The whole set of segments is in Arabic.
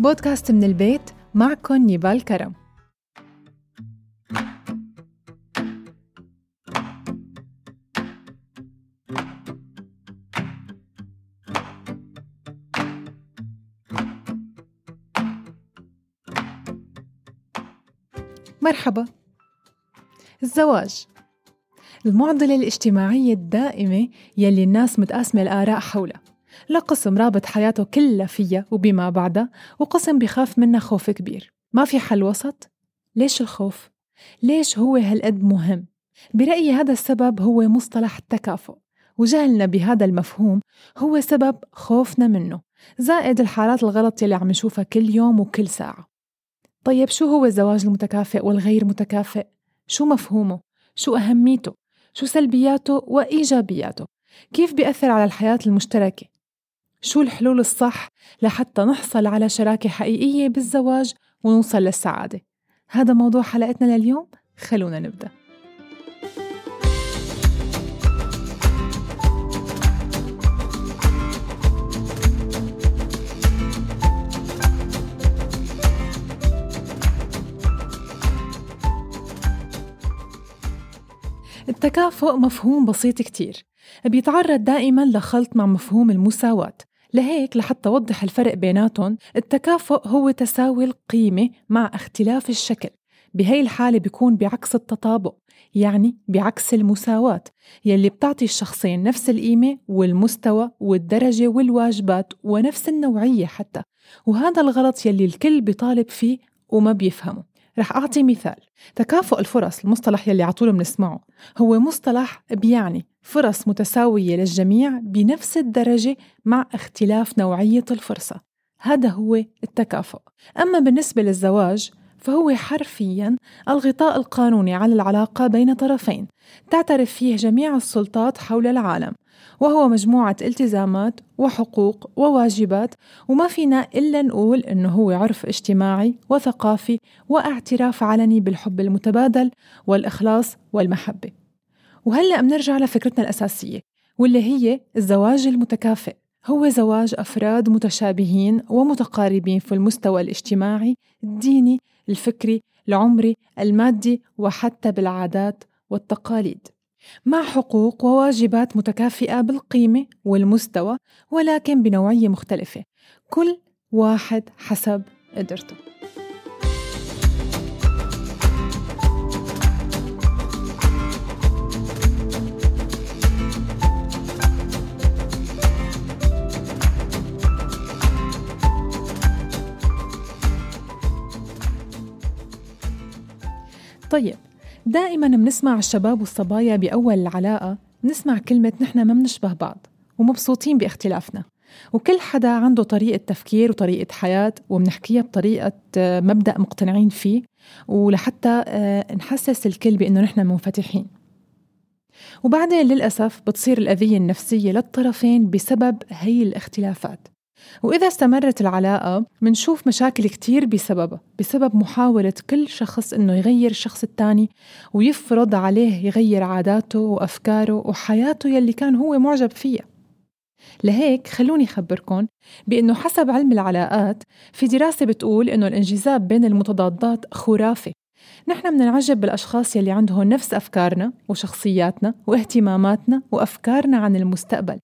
بودكاست من البيت معكم نيفال كرم. مرحبا. الزواج. المعضلة الاجتماعية الدائمة يلي الناس متقاسمة الآراء حولها. لقسم رابط حياته كلها فيها وبما بعدها وقسم بخاف منها خوف كبير ما في حل وسط؟ ليش الخوف؟ ليش هو هالقد مهم؟ برأيي هذا السبب هو مصطلح التكافؤ وجهلنا بهذا المفهوم هو سبب خوفنا منه زائد الحالات الغلط يلي عم نشوفها كل يوم وكل ساعة طيب شو هو الزواج المتكافئ والغير متكافئ؟ شو مفهومه؟ شو أهميته؟ شو سلبياته وإيجابياته؟ كيف بيأثر على الحياة المشتركة؟ شو الحلول الصح لحتى نحصل على شراكة حقيقية بالزواج ونوصل للسعادة؟ هذا موضوع حلقتنا لليوم خلونا نبدأ. التكافؤ مفهوم بسيط كتير. بيتعرض دائما لخلط مع مفهوم المساواة. لهيك لحتى أوضح الفرق بيناتهم التكافؤ هو تساوي القيمة مع اختلاف الشكل. بهي الحالة بيكون بعكس التطابق يعني بعكس المساواة يلي بتعطي الشخصين نفس القيمة والمستوى والدرجة والواجبات ونفس النوعية حتى. وهذا الغلط يلي الكل بيطالب فيه وما بيفهمه. رح أعطي مثال. تكافؤ الفرص المصطلح يلي عطول بنسمعه هو مصطلح بيعني فرص متساوية للجميع بنفس الدرجة مع اختلاف نوعية الفرصة. هذا هو التكافؤ. أما بالنسبة للزواج فهو حرفيا الغطاء القانوني على العلاقة بين طرفين. تعترف فيه جميع السلطات حول العالم وهو مجموعة التزامات وحقوق وواجبات وما فينا إلا نقول إنه هو عرف اجتماعي وثقافي واعتراف علني بالحب المتبادل والإخلاص والمحبة. وهلأ بنرجع لفكرتنا الأساسية واللي هي الزواج المتكافئ. هو زواج أفراد متشابهين ومتقاربين في المستوى الاجتماعي الديني الفكري العمري المادي وحتى بالعادات والتقاليد. مع حقوق وواجبات متكافئة بالقيمة والمستوى ولكن بنوعية مختلفة. كل واحد حسب قدرته. دائما بنسمع الشباب والصبايا بأول العلاقة بنسمع كلمة نحن ما بنشبه بعض ومبسوطين باختلافنا. وكل حدا عنده طريقة تفكير وطريقة حياة وبنحكيها بطريقة آه، مبدأ مقتنعين فيه ولحتى آه، نحسس الكل بأنه نحن منفتحين. وبعدين للأسف بتصير الأذية النفسية للطرفين بسبب هي الاختلافات. وإذا استمرت العلاقة منشوف مشاكل كتير بسببها بسبب محاولة كل شخص إنه يغير الشخص التاني ويفرض عليه يغير عاداته وأفكاره وحياته يلي كان هو معجب فيها. لهيك خلوني أخبركم بأنه حسب علم العلاقات في دراسة بتقول إنه الانجذاب بين المتضادات خرافي نحن مننعجب بالأشخاص يلي عندهم نفس أفكارنا وشخصياتنا واهتماماتنا وأفكارنا عن المستقبل.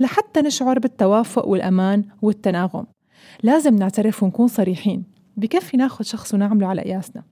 لحتى نشعر بالتوافق والأمان والتناغم. لازم نعترف ونكون صريحين. بكفي ناخد شخص ونعمله على قياسنا.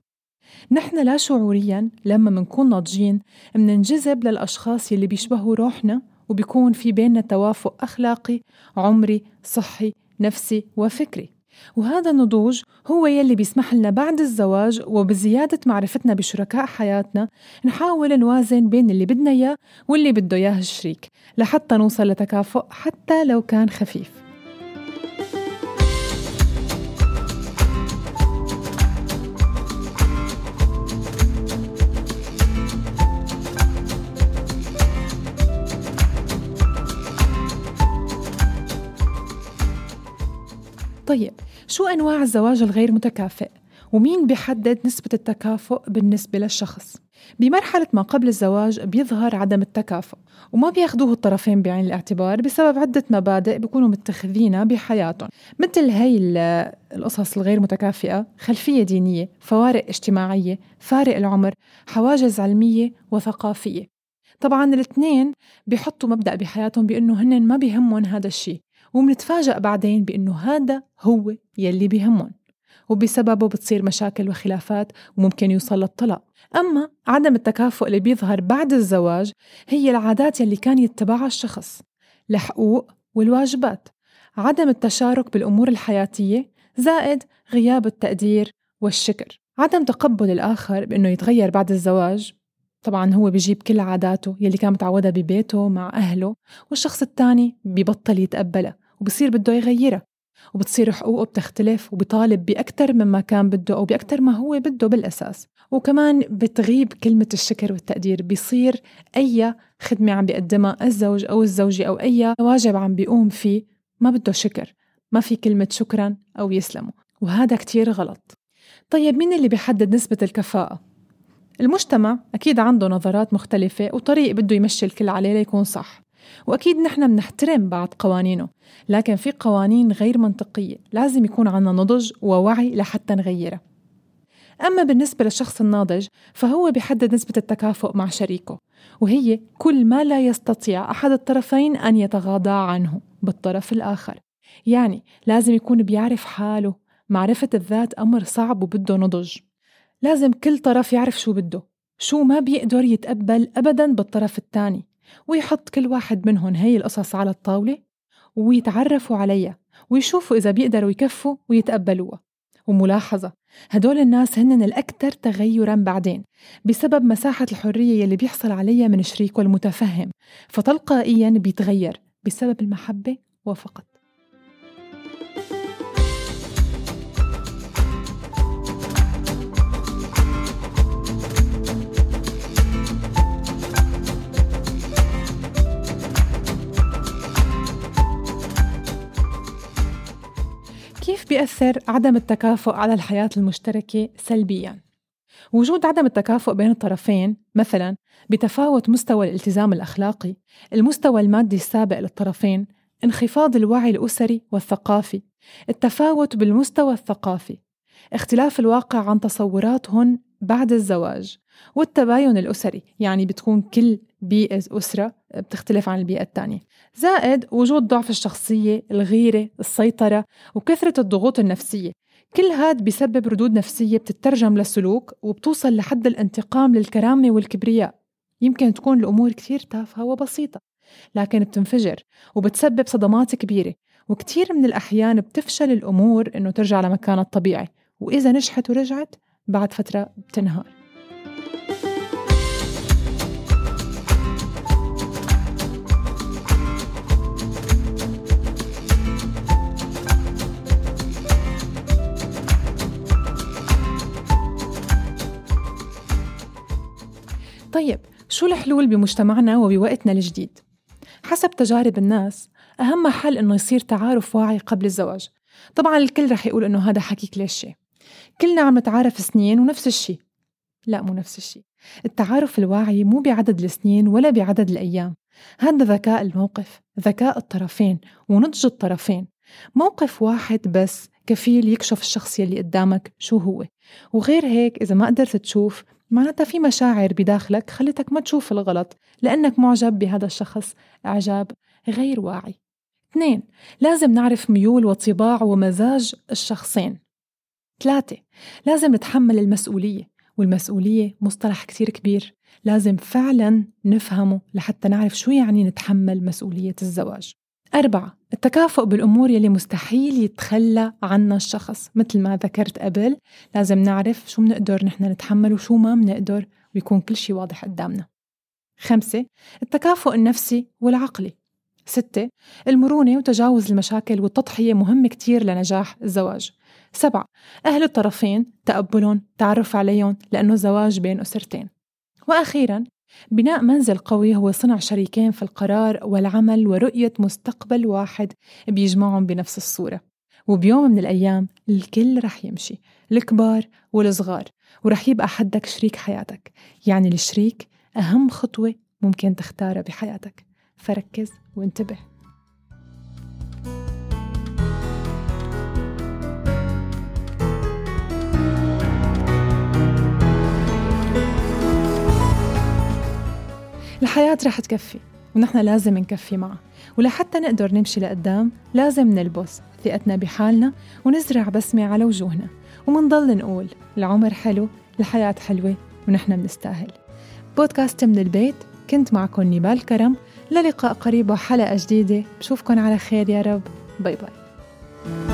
نحن لا شعوريا لما منكون ناضجين مننجذب للأشخاص يلي بيشبهوا روحنا وبيكون في بيننا توافق أخلاقي عمري صحي نفسي وفكري. وهذا النضوج هو يلي بيسمح لنا بعد الزواج وبزيادة معرفتنا بشركاء حياتنا نحاول نوازن بين اللي بدنا إياه واللي بده إياه الشريك لحتى نوصل لتكافؤ حتى لو كان خفيف. شو أنواع الزواج الغير متكافئ؟ ومين بيحدد نسبة التكافؤ بالنسبة للشخص؟ بمرحلة ما قبل الزواج بيظهر عدم التكافؤ وما بياخدوه الطرفين بعين الاعتبار بسبب عدة مبادئ بيكونوا متخذينها بحياتهم مثل هي القصص الغير متكافئة خلفية دينية فوارق اجتماعية فارق العمر حواجز علمية وثقافية طبعا الاثنين بيحطوا مبدأ بحياتهم بأنه هن ما بيهمهم هذا الشيء ومنتفاجأ بعدين بأنه هذا هو يلي بيهمهم وبسببه بتصير مشاكل وخلافات وممكن يوصل للطلاق. أما عدم التكافؤ اللي بيظهر بعد الزواج هي العادات يلي كان يتبعها الشخص الحقوق والواجبات. عدم التشارك بالأمور الحياتية زائد غياب التقدير والشكر. عدم تقبل الآخر بأنه يتغير بعد الزواج طبعا هو بيجيب كل عاداته يلي كان متعودها ببيته مع أهله والشخص الثاني ببطل يتقبلها. وبصير بده يغيرها وبتصير حقوقه بتختلف وبيطالب بأكثر مما كان بده أو بأكثر ما هو بده بالأساس. وكمان بتغيب كلمة الشكر والتقدير بيصير أي خدمة عم بيقدمها الزوج أو الزوجة أو أي واجب عم بيقوم فيه ما بده شكر ما في كلمة شكرا أو يسلموا وهذا كتير غلط. طيب مين اللي بيحدد نسبة الكفاءة؟ المجتمع أكيد عنده نظرات مختلفة وطريق بده يمشي الكل عليه ليكون صح. وأكيد نحن بنحترم بعض قوانينه لكن في قوانين غير منطقية لازم يكون عنا نضج ووعي لحتى نغيرها. أما بالنسبة للشخص الناضج فهو بيحدد نسبة التكافؤ مع شريكه وهي كل ما لا يستطيع أحد الطرفين أن يتغاضى عنه بالطرف الآخر. يعني لازم يكون بيعرف حاله معرفة الذات أمر صعب وبده نضج. لازم كل طرف يعرف شو بده شو ما بيقدر يتقبل أبدا بالطرف الثاني. ويحط كل واحد منهم هي القصص على الطاولة ويتعرفوا عليها ويشوفوا إذا بيقدروا يكفوا ويتقبلوها. وملاحظة هدول الناس هن الأكثر تغيرا بعدين بسبب مساحة الحرية يلي بيحصل عليها من شريكه المتفهم فتلقائيا بيتغير بسبب المحبة وفقط. بيأثر عدم التكافؤ على الحياة المشتركة سلبياً؟ وجود عدم التكافؤ بين الطرفين مثلا بتفاوت مستوى الالتزام الأخلاقي المستوى المادي السابق للطرفين انخفاض الوعي الأسري والثقافي التفاوت بالمستوى الثقافي اختلاف الواقع عن تصوراتهن بعد الزواج. والتباين الأسري يعني بتكون كل بيئة أسرة بتختلف عن البيئة الثانية زائد وجود ضعف الشخصية الغيرة السيطرة وكثرة الضغوط النفسية. كل هاد بيسبب ردود نفسية بتترجم لسلوك وبتوصل لحد الانتقام للكرامة والكبرياء. يمكن تكون الأمور كتير تافهة وبسيطة لكن بتنفجر وبتسبب صدمات كبيرة. وكتير من الأحيان بتفشل الأمور إنه ترجع لمكانها الطبيعي. وإذا نجحت ورجعت بعد فترة بتنهار. طيب شو الحلول بمجتمعنا وبوقتنا الجديد؟ حسب تجارب الناس أهم حل إنه يصير تعارف واعي قبل الزواج. طبعا الكل رح يقول إنه هذا حكي كليشيه كلنا عم نتعارف سنين ونفس الشيء لا مو نفس الشيء التعارف الواعي مو بعدد السنين ولا بعدد الأيام. هذا ذكاء الموقف ذكاء الطرفين ونضج الطرفين. موقف واحد بس كفيل يكشف الشخص يلي قدامك شو هو. وغير هيك إذا ما قدرت تشوف معناتها في مشاعر بداخلك خلتك ما تشوف الغلط لأنك معجب بهذا الشخص. إعجاب غير واعي. اثنين لازم نعرف ميول وطباع ومزاج الشخصين. ثلاثة. لازم نتحمل المسؤولية والمسؤولية مصطلح كتير كبير. لازم فعلا نفهمه لحتى نعرف شو يعني نتحمل مسؤولية الزواج. أربعة التكافؤ بالأمور يلي مستحيل يتخلى عنها الشخص. مثل ما ذكرت قبل لازم نعرف شو بنقدر نحن نتحمل وشو ما بنقدر ويكون كل شيء واضح قدامنا. خمسة التكافؤ النفسي والعقلي. ستة المرونة وتجاوز المشاكل والتضحية مهم كتير لنجاح الزواج. سبعة. أهل الطرفين تقبلهم تعرف عليهم لأنه زواج بين أسرتين. وأخيرا بناء منزل قوي هو صنع شريكين في القرار والعمل ورؤية مستقبل واحد بيجمعهم بنفس الصورة. وبيوم من الأيام الكل رح يمشي الكبار والصغار ورح يبقى حدك شريك حياتك. يعني الشريك أهم خطوة ممكن تختارها بحياتك. فركز وانتبه. الحياة رح تكفي ونحن لازم نكفي معها ولحتى نقدر نمشي لقدام لازم نلبس ثقتنا بحالنا ونزرع بسمة على وجوهنا. ومنضل نقول العمر حلو الحياة حلوة ونحن بنستاهل بودكاست من البيت كنت معكم نيبال كرم. للقاء قريب وحلقة جديدة. بشوفكن على خير يا رب. bye bye.